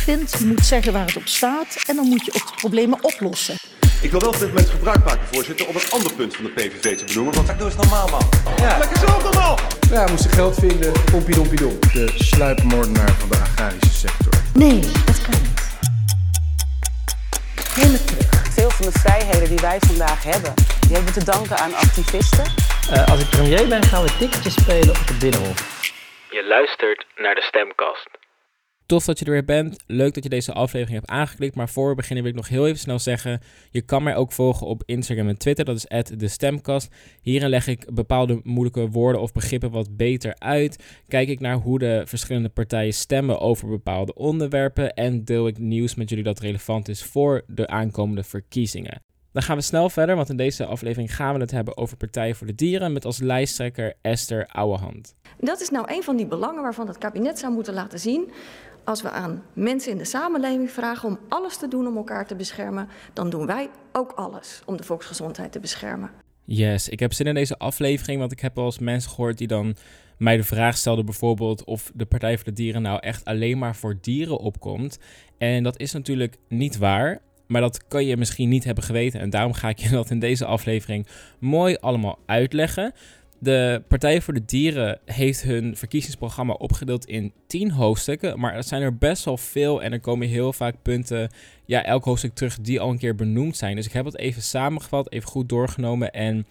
vindt, moet zeggen waar het op staat en dan moet je ook de problemen oplossen. Ik wil wel op dit moment gebruik maken, voorzitter, om een ander punt van de PVV te benoemen. Want doe eens normaal, man. Ja. Lekker zo normaal! Ja, we moesten geld vinden. Pompie dompie dom. De sluipmoordenaar van de agrarische sector. Nee, dat kan niet. Helemaal terug. Veel van de vrijheden die wij vandaag hebben, die hebben we te danken aan activisten. Uh, als ik premier ben, gaan we ticketjes spelen op het Binnenhof. Je luistert naar de Stemkast. Tof dat je er weer bent. Leuk dat je deze aflevering hebt aangeklikt. Maar voor we beginnen wil ik nog heel even snel zeggen: je kan mij ook volgen op Instagram en Twitter. Dat is de Stemkast. Hierin leg ik bepaalde moeilijke woorden of begrippen wat beter uit. Kijk ik naar hoe de verschillende partijen stemmen over bepaalde onderwerpen. En deel ik nieuws met jullie dat relevant is voor de aankomende verkiezingen. Dan gaan we snel verder, want in deze aflevering gaan we het hebben over Partij voor de Dieren met als lijsttrekker Esther Ouwehand. Dat is nou een van die belangen waarvan het kabinet zou moeten laten zien als we aan mensen in de samenleving vragen om alles te doen om elkaar te beschermen, dan doen wij ook alles om de volksgezondheid te beschermen. Yes, ik heb zin in deze aflevering, want ik heb wel eens mensen gehoord die dan mij de vraag stelden bijvoorbeeld of de Partij voor de Dieren nou echt alleen maar voor dieren opkomt. En dat is natuurlijk niet waar. Maar dat kan je misschien niet hebben geweten. En daarom ga ik je dat in deze aflevering mooi allemaal uitleggen. De Partij voor de Dieren heeft hun verkiezingsprogramma opgedeeld in tien hoofdstukken. Maar het zijn er best wel veel en er komen heel vaak punten, ja, elk hoofdstuk terug die al een keer benoemd zijn. Dus ik heb het even samengevat, even goed doorgenomen en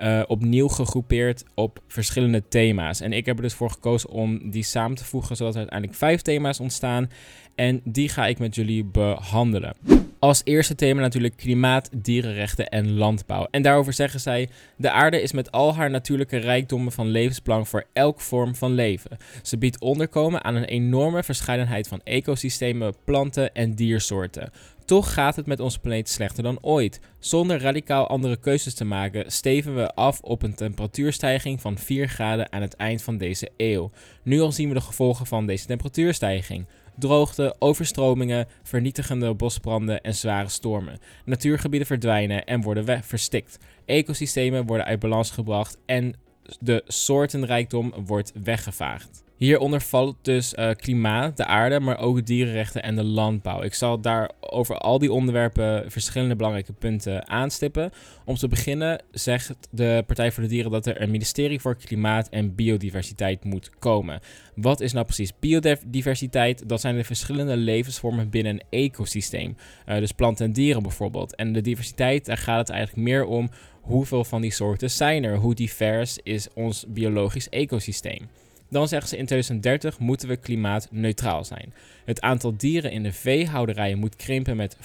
uh, opnieuw gegroepeerd op verschillende thema's. En ik heb er dus voor gekozen om die samen te voegen, zodat er uiteindelijk vijf thema's ontstaan. En die ga ik met jullie behandelen. Als eerste thema natuurlijk klimaat, dierenrechten en landbouw. En daarover zeggen zij: De aarde is met al haar natuurlijke rijkdommen van levensbelang voor elk vorm van leven. Ze biedt onderkomen aan een enorme verscheidenheid van ecosystemen, planten en diersoorten. Toch gaat het met onze planeet slechter dan ooit. Zonder radicaal andere keuzes te maken, steven we af op een temperatuurstijging van 4 graden aan het eind van deze eeuw. Nu al zien we de gevolgen van deze temperatuurstijging droogte, overstromingen, vernietigende bosbranden en zware stormen. Natuurgebieden verdwijnen en worden verstikt. Ecosystemen worden uit balans gebracht en de soortenrijkdom wordt weggevaagd. Hieronder valt dus uh, klimaat, de aarde, maar ook dierenrechten en de landbouw. Ik zal daar over al die onderwerpen verschillende belangrijke punten aanstippen. Om te beginnen zegt de Partij voor de Dieren dat er een ministerie voor klimaat en biodiversiteit moet komen. Wat is nou precies biodiversiteit? Dat zijn de verschillende levensvormen binnen een ecosysteem. Uh, dus planten en dieren bijvoorbeeld. En de diversiteit, daar gaat het eigenlijk meer om hoeveel van die soorten zijn er. Hoe divers is ons biologisch ecosysteem. Dan zeggen ze in 2030 moeten we klimaatneutraal zijn. Het aantal dieren in de veehouderijen moet krimpen met 75%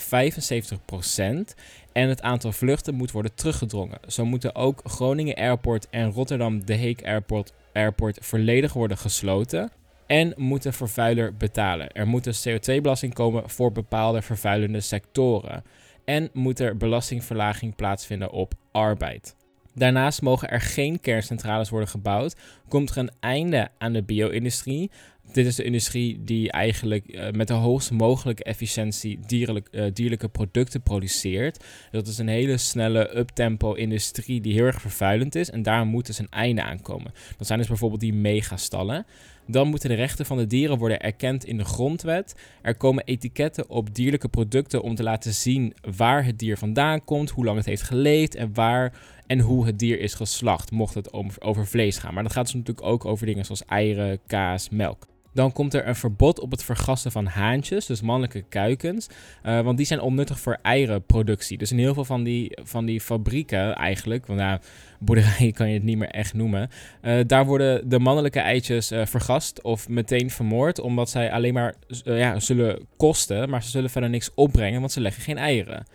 en het aantal vluchten moet worden teruggedrongen. Zo moeten ook Groningen Airport en Rotterdam De Hague Airport, Airport volledig worden gesloten. En moet de vervuiler betalen. Er moet een CO2-belasting komen voor bepaalde vervuilende sectoren. En moet er belastingverlaging plaatsvinden op arbeid. Daarnaast mogen er geen kerncentrales worden gebouwd. Komt er een einde aan de bio-industrie. Dit is de industrie die eigenlijk uh, met de hoogst mogelijke efficiëntie dierlijk, uh, dierlijke producten produceert. Dat is een hele snelle uptempo industrie die heel erg vervuilend is. En daar moet dus een einde aan komen. Dat zijn dus bijvoorbeeld die megastallen. Dan moeten de rechten van de dieren worden erkend in de grondwet. Er komen etiketten op dierlijke producten om te laten zien waar het dier vandaan komt, hoe lang het heeft geleefd en waar en hoe het dier is geslacht, mocht het over vlees gaan. Maar dat gaat dus natuurlijk ook over dingen zoals eieren, kaas, melk. Dan komt er een verbod op het vergassen van haantjes, dus mannelijke kuikens. Uh, want die zijn onnuttig voor eierenproductie. Dus in heel veel van die, van die fabrieken eigenlijk, want nou, boerderijen kan je het niet meer echt noemen. Uh, daar worden de mannelijke eitjes uh, vergast of meteen vermoord. Omdat zij alleen maar ja, zullen kosten, maar ze zullen verder niks opbrengen, want ze leggen geen eieren.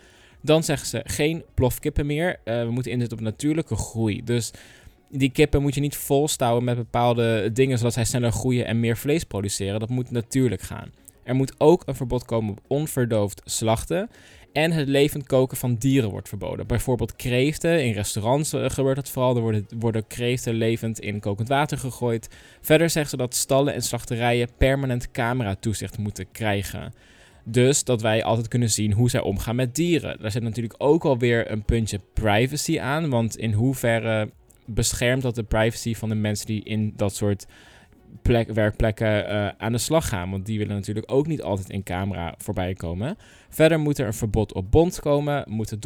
Dan zeggen ze geen plofkippen meer. we moeten inzetten op natuurlijke groei. Dus die kippen moet je niet volstouwen met bepaalde dingen zodat zij sneller groeien en meer vlees produceren. Dat moet natuurlijk gaan. Er moet ook een verbod komen op onverdoofd slachten. En het levend koken van dieren wordt verboden. Bijvoorbeeld kreeften. In restaurants eh, gebeurt dat vooral. Er worden, worden kreeften levend in kokend water gegooid. Verder zeggen ze dat stallen en slachterijen permanent camera-toezicht moeten krijgen. Dus dat wij altijd kunnen zien hoe zij omgaan met dieren. Daar zit natuurlijk ook alweer een puntje privacy aan. Want in hoeverre beschermt dat de privacy van de mensen die in dat soort plek, werkplekken uh, aan de slag gaan. Want die willen natuurlijk ook niet altijd in camera voorbij komen. Verder moet er een verbod op bond komen. Moet het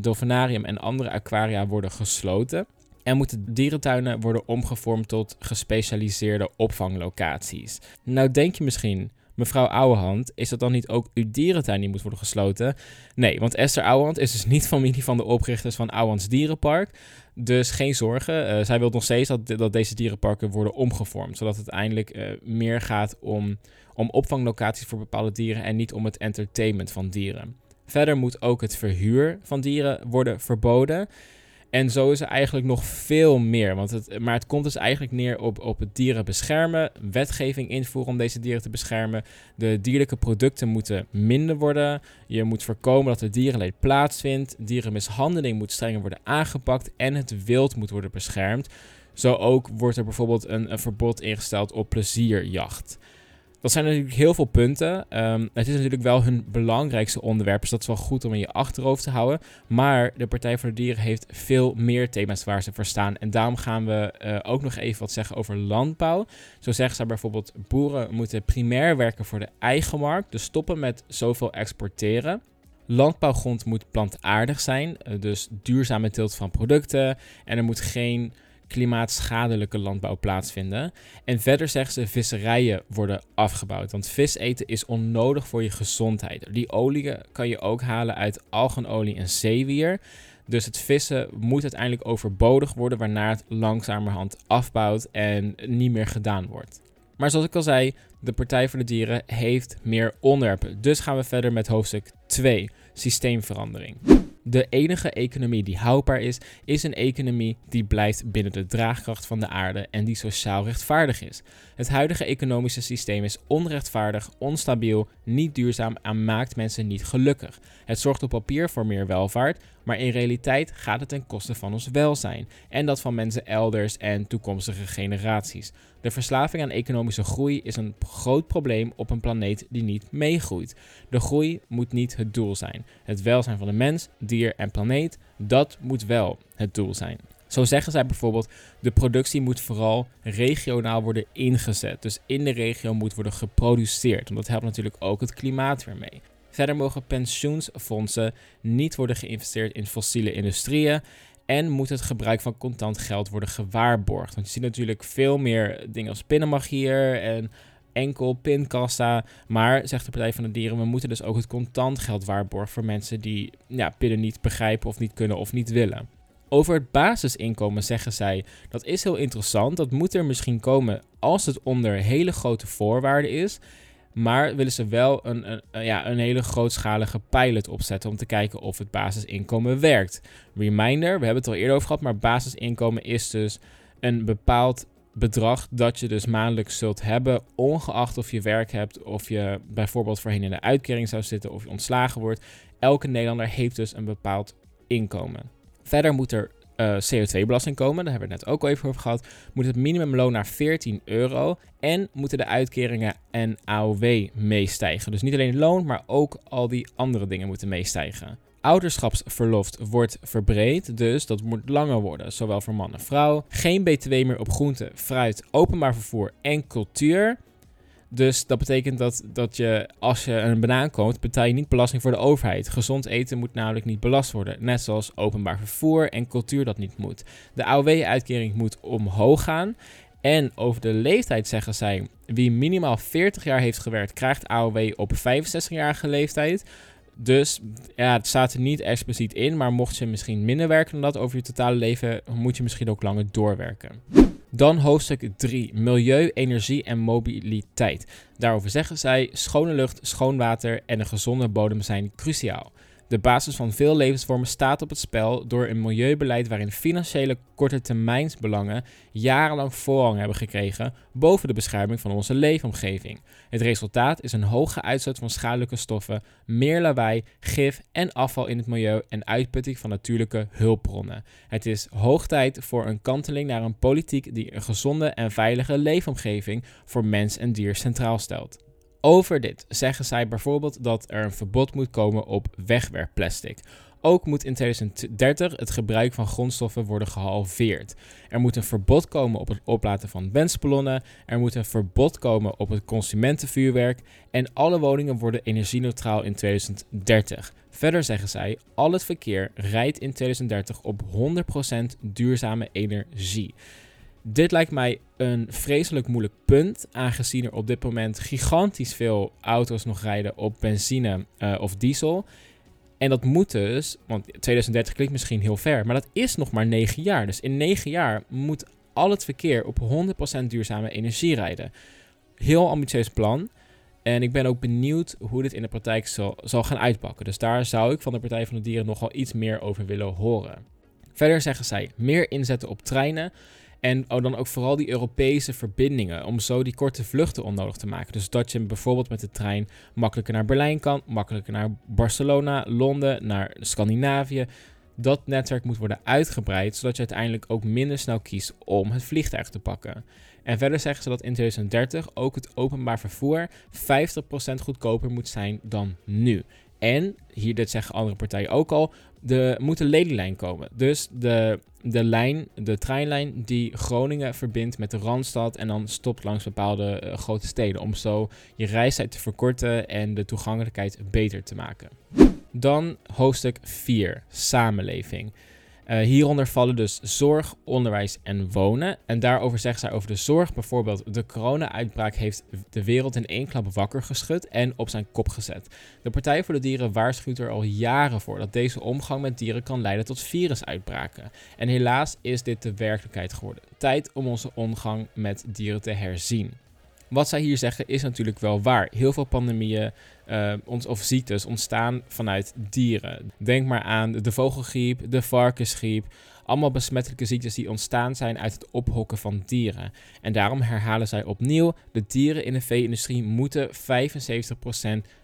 dolfinarium en andere aquaria worden gesloten. En moeten dierentuinen worden omgevormd tot gespecialiseerde opvanglocaties. Nou denk je misschien, mevrouw Ouwehand, is dat dan niet ook uw dierentuin die moet worden gesloten? Nee, want Esther Ouwehand is dus niet familie van de oprichters van Ouwehands Dierenpark. Dus geen zorgen. Uh, zij wil nog steeds dat, dat deze dierenparken worden omgevormd. Zodat het eindelijk uh, meer gaat om, om opvanglocaties voor bepaalde dieren en niet om het entertainment van dieren. Verder moet ook het verhuur van dieren worden verboden. En zo is er eigenlijk nog veel meer. Want het, maar het komt dus eigenlijk neer op, op het dieren beschermen, wetgeving invoeren om deze dieren te beschermen. De dierlijke producten moeten minder worden. Je moet voorkomen dat er dierenleed plaatsvindt. Dierenmishandeling moet strenger worden aangepakt en het wild moet worden beschermd. Zo ook wordt er bijvoorbeeld een, een verbod ingesteld op plezierjacht. Dat zijn natuurlijk heel veel punten. Um, het is natuurlijk wel hun belangrijkste onderwerp, dus dat is wel goed om in je achterhoofd te houden. Maar de Partij voor de Dieren heeft veel meer thema's waar ze voor staan. En daarom gaan we uh, ook nog even wat zeggen over landbouw. Zo zeggen ze bijvoorbeeld: boeren moeten primair werken voor de eigen markt, dus stoppen met zoveel exporteren. Landbouwgrond moet plantaardig zijn, uh, dus duurzame teelt van producten. En er moet geen klimaatschadelijke landbouw plaatsvinden. En verder zeggen ze visserijen worden afgebouwd. Want vis eten is onnodig voor je gezondheid. Die olie kan je ook halen uit algenolie en zeewier. Dus het vissen moet uiteindelijk overbodig worden, waarna het langzamerhand afbouwt en niet meer gedaan wordt. Maar zoals ik al zei, de Partij voor de Dieren heeft meer onderwerpen. Dus gaan we verder met hoofdstuk 2, systeemverandering. De enige economie die houdbaar is, is een economie die blijft binnen de draagkracht van de aarde en die sociaal rechtvaardig is. Het huidige economische systeem is onrechtvaardig, onstabiel, niet duurzaam en maakt mensen niet gelukkig. Het zorgt op papier voor meer welvaart, maar in realiteit gaat het ten koste van ons welzijn en dat van mensen elders en toekomstige generaties. De verslaving aan economische groei is een groot probleem op een planeet die niet meegroeit. De groei moet niet het doel zijn. Het welzijn van de mens, dier en planeet, dat moet wel het doel zijn. Zo zeggen zij bijvoorbeeld, de productie moet vooral regionaal worden ingezet. Dus in de regio moet worden geproduceerd. Want dat helpt natuurlijk ook het klimaat weer mee. Verder mogen pensioensfondsen niet worden geïnvesteerd in fossiele industrieën. En moet het gebruik van contant geld worden gewaarborgd. Want je ziet natuurlijk veel meer dingen als pinnenmagier en enkel pinkassa. Maar, zegt de Partij van de Dieren, we moeten dus ook het contant geld waarborgen voor mensen die ja, pinnen niet begrijpen of niet kunnen of niet willen. Over het basisinkomen zeggen zij, dat is heel interessant. Dat moet er misschien komen als het onder hele grote voorwaarden is. Maar willen ze wel een, een, ja, een hele grootschalige pilot opzetten om te kijken of het basisinkomen werkt. Reminder, we hebben het al eerder over gehad, maar basisinkomen is dus een bepaald bedrag dat je dus maandelijks zult hebben, ongeacht of je werk hebt, of je bijvoorbeeld voorheen in de uitkering zou zitten of je ontslagen wordt. Elke Nederlander heeft dus een bepaald inkomen. Verder moet er uh, CO2-belasting komen, daar hebben we het net ook al even over gehad. Moet het minimumloon naar 14 euro en moeten de uitkeringen en AOW meestijgen. Dus niet alleen het loon, maar ook al die andere dingen moeten meestijgen. Ouderschapsverlof wordt verbreed, dus dat moet langer worden, zowel voor man en vrouw. Geen BTW meer op groente, fruit, openbaar vervoer en cultuur. Dus dat betekent dat, dat je, als je een banaan koopt, betaal je niet belasting voor de overheid. Gezond eten moet namelijk niet belast worden. Net zoals openbaar vervoer en cultuur dat niet moet. De AOW-uitkering moet omhoog gaan. En over de leeftijd zeggen zij: wie minimaal 40 jaar heeft gewerkt, krijgt AOW op 65-jarige leeftijd. Dus ja, het staat er niet expliciet in, maar mocht je misschien minder werken dan dat over je totale leven, moet je misschien ook langer doorwerken. Dan hoofdstuk 3, milieu, energie en mobiliteit. Daarover zeggen zij, schone lucht, schoon water en een gezonde bodem zijn cruciaal. De basis van veel levensvormen staat op het spel door een milieubeleid waarin financiële korte termijnsbelangen jarenlang voorrang hebben gekregen boven de bescherming van onze leefomgeving. Het resultaat is een hoge uitstoot van schadelijke stoffen, meer lawaai, gif en afval in het milieu en uitputting van natuurlijke hulpbronnen. Het is hoog tijd voor een kanteling naar een politiek die een gezonde en veilige leefomgeving voor mens en dier centraal stelt. Over dit zeggen zij bijvoorbeeld dat er een verbod moet komen op wegwerpplastic. Ook moet in 2030 het gebruik van grondstoffen worden gehalveerd. Er moet een verbod komen op het oplaten van wensballonnen. Er moet een verbod komen op het consumentenvuurwerk. En alle woningen worden energie-neutraal in 2030. Verder zeggen zij: al het verkeer rijdt in 2030 op 100% duurzame energie. Dit lijkt mij een vreselijk moeilijk punt, aangezien er op dit moment gigantisch veel auto's nog rijden op benzine uh, of diesel. En dat moet dus, want 2030 klinkt misschien heel ver, maar dat is nog maar 9 jaar. Dus in 9 jaar moet al het verkeer op 100% duurzame energie rijden. Heel ambitieus plan. En ik ben ook benieuwd hoe dit in de praktijk zal, zal gaan uitpakken. Dus daar zou ik van de Partij van de Dieren nogal iets meer over willen horen. Verder zeggen zij meer inzetten op treinen. En oh, dan ook vooral die Europese verbindingen, om zo die korte vluchten onnodig te maken. Dus dat je bijvoorbeeld met de trein makkelijker naar Berlijn kan, makkelijker naar Barcelona, Londen, naar Scandinavië. Dat netwerk moet worden uitgebreid, zodat je uiteindelijk ook minder snel kiest om het vliegtuig te pakken. En verder zeggen ze dat in 2030 ook het openbaar vervoer 50% goedkoper moet zijn dan nu. En, hier dit zeggen andere partijen ook al, er moet een lelylijn komen. Dus de, de lijn, de treinlijn die Groningen verbindt met de Randstad en dan stopt langs bepaalde uh, grote steden. Om zo je reistijd te verkorten en de toegankelijkheid beter te maken. Dan hoofdstuk 4, samenleving. Uh, hieronder vallen dus zorg, onderwijs en wonen. En daarover zegt zij over de zorg bijvoorbeeld: de corona-uitbraak heeft de wereld in één klap wakker geschud en op zijn kop gezet. De Partij voor de Dieren waarschuwt er al jaren voor dat deze omgang met dieren kan leiden tot virusuitbraken. En helaas is dit de werkelijkheid geworden. Tijd om onze omgang met dieren te herzien. Wat zij hier zeggen is natuurlijk wel waar. Heel veel pandemieën uh, of ziektes ontstaan vanuit dieren. Denk maar aan de vogelgriep, de varkensgriep. Allemaal besmettelijke ziektes die ontstaan zijn uit het ophokken van dieren. En daarom herhalen zij opnieuw: de dieren in de vee-industrie moeten 75%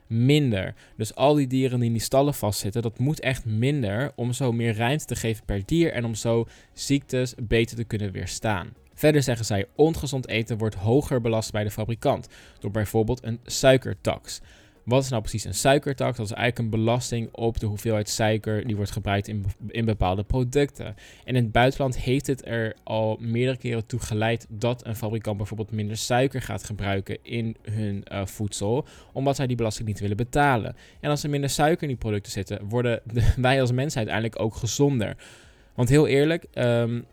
minder. Dus al die dieren die in die stallen vastzitten, dat moet echt minder om zo meer ruimte te geven per dier en om zo ziektes beter te kunnen weerstaan. Verder zeggen zij: ongezond eten wordt hoger belast bij de fabrikant door bijvoorbeeld een suikertax. Wat is nou precies een suikertax? Dat is eigenlijk een belasting op de hoeveelheid suiker die wordt gebruikt in, in bepaalde producten. En in het buitenland heeft het er al meerdere keren toe geleid dat een fabrikant bijvoorbeeld minder suiker gaat gebruiken in hun uh, voedsel, omdat zij die belasting niet willen betalen. En als er minder suiker in die producten zitten, worden wij als mens uiteindelijk ook gezonder. Want heel eerlijk, um,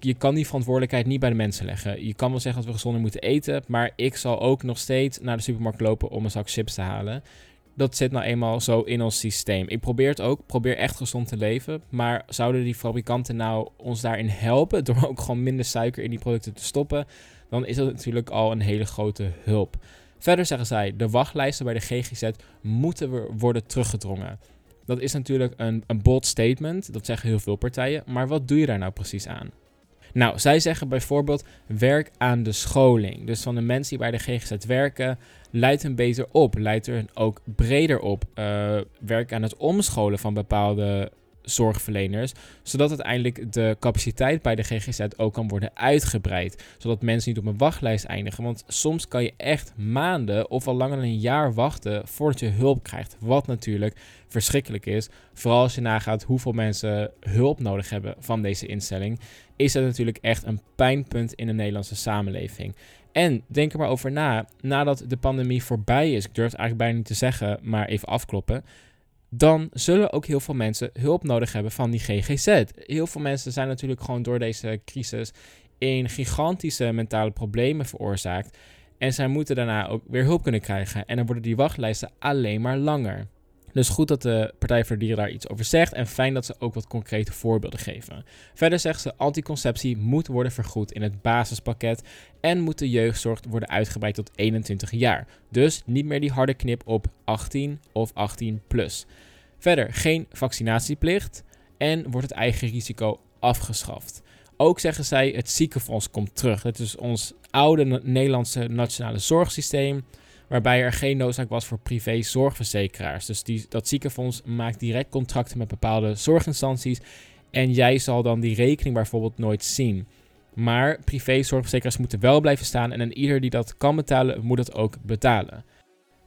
je kan die verantwoordelijkheid niet bij de mensen leggen. Je kan wel zeggen dat we gezonder moeten eten, maar ik zal ook nog steeds naar de supermarkt lopen om een zak chips te halen. Dat zit nou eenmaal zo in ons systeem. Ik probeer het ook, probeer echt gezond te leven. Maar zouden die fabrikanten nou ons daarin helpen door ook gewoon minder suiker in die producten te stoppen, dan is dat natuurlijk al een hele grote hulp. Verder zeggen zij, de wachtlijsten bij de GGZ moeten worden teruggedrongen. Dat is natuurlijk een, een bold statement, dat zeggen heel veel partijen, maar wat doe je daar nou precies aan? Nou, zij zeggen bijvoorbeeld werk aan de scholing. Dus van de mensen die bij de GGZ werken, leidt hen beter op, leidt er ook breder op. Uh, werk aan het omscholen van bepaalde zorgverleners, zodat uiteindelijk de capaciteit bij de GGZ ook kan worden uitgebreid, zodat mensen niet op een wachtlijst eindigen. Want soms kan je echt maanden of al langer dan een jaar wachten voordat je hulp krijgt, wat natuurlijk verschrikkelijk is. Vooral als je nagaat hoeveel mensen hulp nodig hebben van deze instelling, is dat natuurlijk echt een pijnpunt in de Nederlandse samenleving. En denk er maar over na, nadat de pandemie voorbij is, ik durf het eigenlijk bijna niet te zeggen, maar even afkloppen dan zullen ook heel veel mensen hulp nodig hebben van die GGZ. Heel veel mensen zijn natuurlijk gewoon door deze crisis in gigantische mentale problemen veroorzaakt. En zij moeten daarna ook weer hulp kunnen krijgen. En dan worden die wachtlijsten alleen maar langer. Dus goed dat de Partij voor de Dieren daar iets over zegt en fijn dat ze ook wat concrete voorbeelden geven. Verder zegt ze: anticonceptie moet worden vergoed in het basispakket en moet de jeugdzorg worden uitgebreid tot 21 jaar. Dus niet meer die harde knip op 18 of 18 plus. Verder geen vaccinatieplicht en wordt het eigen risico afgeschaft. Ook zeggen zij: het ziekenfonds komt terug. Het is ons oude Nederlandse nationale zorgsysteem waarbij er geen noodzaak was voor privé zorgverzekeraars. Dus die, dat ziekenfonds maakt direct contracten met bepaalde zorginstanties en jij zal dan die rekening bijvoorbeeld nooit zien. Maar privé zorgverzekeraars moeten wel blijven staan en ieder die dat kan betalen, moet dat ook betalen.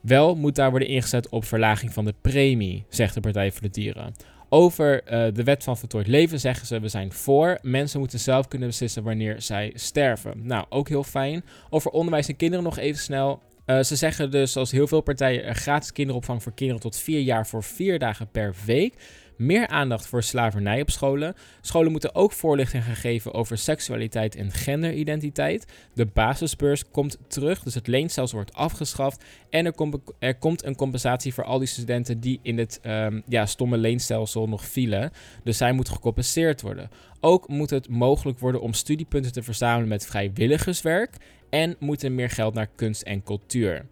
Wel moet daar worden ingezet op verlaging van de premie, zegt de Partij voor de Dieren. Over uh, de wet van voltooid leven zeggen ze: we zijn voor. Mensen moeten zelf kunnen beslissen wanneer zij sterven. Nou, ook heel fijn. Over onderwijs en kinderen nog even snel. Uh, ze zeggen dus, zoals heel veel partijen, gratis kinderopvang voor kinderen tot 4 jaar voor 4 dagen per week meer aandacht voor slavernij op scholen. Scholen moeten ook voorlichting gaan geven over seksualiteit en genderidentiteit. De basisbeurs komt terug, dus het leenstelsel wordt afgeschaft. En er, komt, er komt een compensatie voor al die studenten die in het um, ja, stomme leenstelsel nog vielen. Dus zij moeten gecompenseerd worden. Ook moet het mogelijk worden om studiepunten te verzamelen met vrijwilligerswerk. En moet er meer geld naar kunst en cultuur.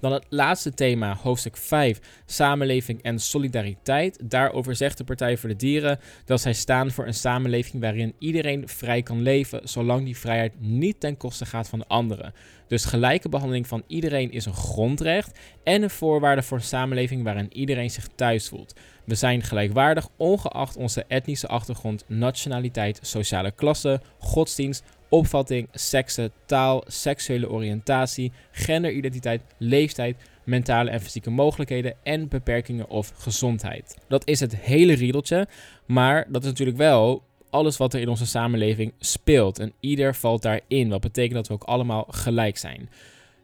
Dan het laatste thema, hoofdstuk 5, samenleving en solidariteit. Daarover zegt de Partij voor de Dieren dat zij staan voor een samenleving waarin iedereen vrij kan leven, zolang die vrijheid niet ten koste gaat van de anderen. Dus gelijke behandeling van iedereen is een grondrecht en een voorwaarde voor een samenleving waarin iedereen zich thuis voelt. We zijn gelijkwaardig, ongeacht onze etnische achtergrond, nationaliteit, sociale klasse, godsdienst, opvatting, seksen, taal, seksuele oriëntatie, genderidentiteit, leeftijd, mentale en fysieke mogelijkheden en beperkingen of gezondheid. Dat is het hele riedeltje, maar dat is natuurlijk wel alles wat er in onze samenleving speelt en ieder valt daarin. Wat betekent dat we ook allemaal gelijk zijn.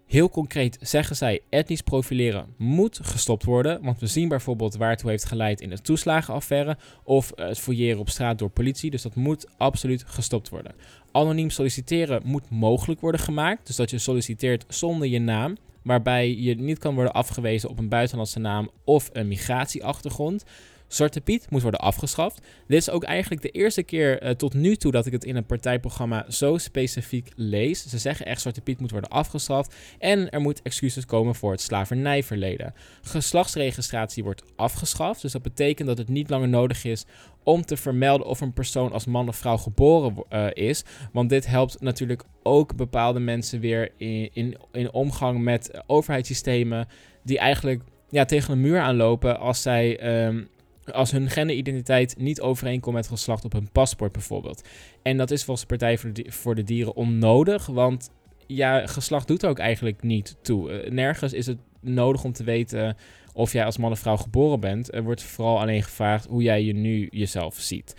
Heel concreet zeggen zij: etnisch profileren moet gestopt worden. Want we zien bijvoorbeeld waar het toe heeft geleid in de toeslagenaffaire. Of het fouilleren op straat door politie. Dus dat moet absoluut gestopt worden. Anoniem solliciteren moet mogelijk worden gemaakt. Dus dat je solliciteert zonder je naam. Waarbij je niet kan worden afgewezen op een buitenlandse naam of een migratieachtergrond. Zwarte Piet moet worden afgeschaft. Dit is ook eigenlijk de eerste keer uh, tot nu toe dat ik het in een partijprogramma zo specifiek lees. Ze zeggen echt Zwarte Piet moet worden afgeschaft en er moet excuses komen voor het slavernijverleden. Geslachtsregistratie wordt afgeschaft, dus dat betekent dat het niet langer nodig is om te vermelden of een persoon als man of vrouw geboren uh, is. Want dit helpt natuurlijk ook bepaalde mensen weer in, in, in omgang met overheidssystemen die eigenlijk ja, tegen een muur aanlopen als zij um, als hun genderidentiteit niet overeenkomt met geslacht op hun paspoort bijvoorbeeld. En dat is volgens de Partij voor de, Dieren onnodig, want ja, geslacht doet ook eigenlijk niet toe. Eh, nergens is het nodig om te weten of jij als man of vrouw geboren bent. Er wordt vooral alleen gevraagd hoe jij je nu jezelf ziet.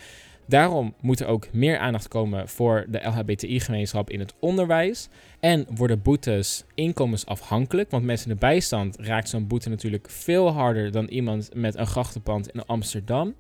Daarom moet er ook meer aandacht komen voor de LHBTI-gemeenschap in het onderwijs. En worden boetes inkomensafhankelijk, want mensen in de bijstand raakt zo'n boete natuurlijk veel harder dan iemand met een grachtenpand in Amsterdam.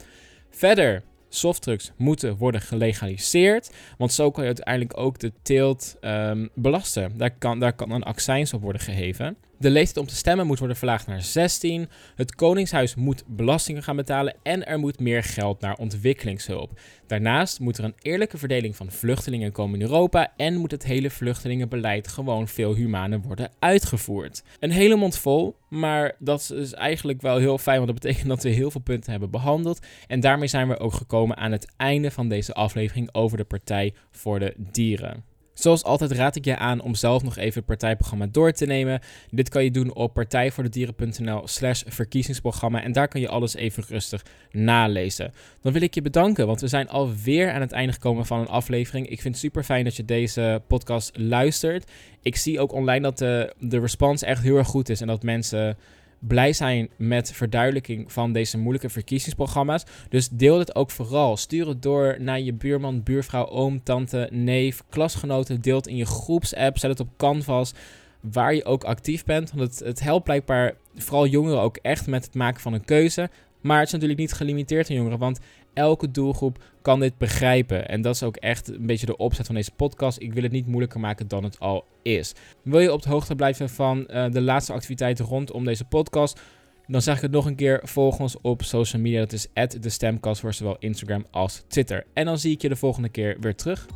Verder softdrugs moeten worden gelegaliseerd. Want zo kan je uiteindelijk ook de teelt um, belasten. Daar kan, daar kan een accijns op worden geheven. De leeftijd om te stemmen moet worden verlaagd naar 16. Het Koningshuis moet belastingen gaan betalen en er moet meer geld naar ontwikkelingshulp. Daarnaast moet er een eerlijke verdeling van vluchtelingen komen in Europa en moet het hele vluchtelingenbeleid gewoon veel humaner worden uitgevoerd. Een hele mond vol, maar dat is eigenlijk wel heel fijn, want dat betekent dat we heel veel punten hebben behandeld. En daarmee zijn we ook gekomen aan het einde van deze aflevering over de Partij voor de Dieren. Zoals altijd raad ik je aan om zelf nog even het partijprogramma door te nemen. Dit kan je doen op partijvoordedieren.nl slash verkiezingsprogramma en daar kan je alles even rustig nalezen. Dan wil ik je bedanken, want we zijn alweer aan het einde gekomen van een aflevering. Ik vind het super fijn dat je deze podcast luistert. Ik zie ook online dat de, de respons echt heel erg goed is en dat mensen blij zijn met verduidelijking van deze moeilijke verkiezingsprogramma's. Dus deel het ook vooral. Stuur het door naar je buurman, buurvrouw, oom, tante, neef, klasgenoten. Deel het in je groepsapp. Zet het op Canvas. Waar je ook actief bent. Want het, het helpt blijkbaar vooral jongeren ook echt met het maken van een keuze. Maar het is natuurlijk niet gelimiteerd aan jongeren, want elke doelgroep kan dit begrijpen. En dat is ook echt een beetje de opzet van deze podcast. Ik wil het niet moeilijker maken dan het al is. Wil je op de hoogte blijven van uh, de laatste activiteiten rondom deze podcast? Dan zeg ik het nog een keer. Volg ons op social media. Dat is de Stemcast voor zowel Instagram als Twitter. En dan zie ik je de volgende keer weer terug.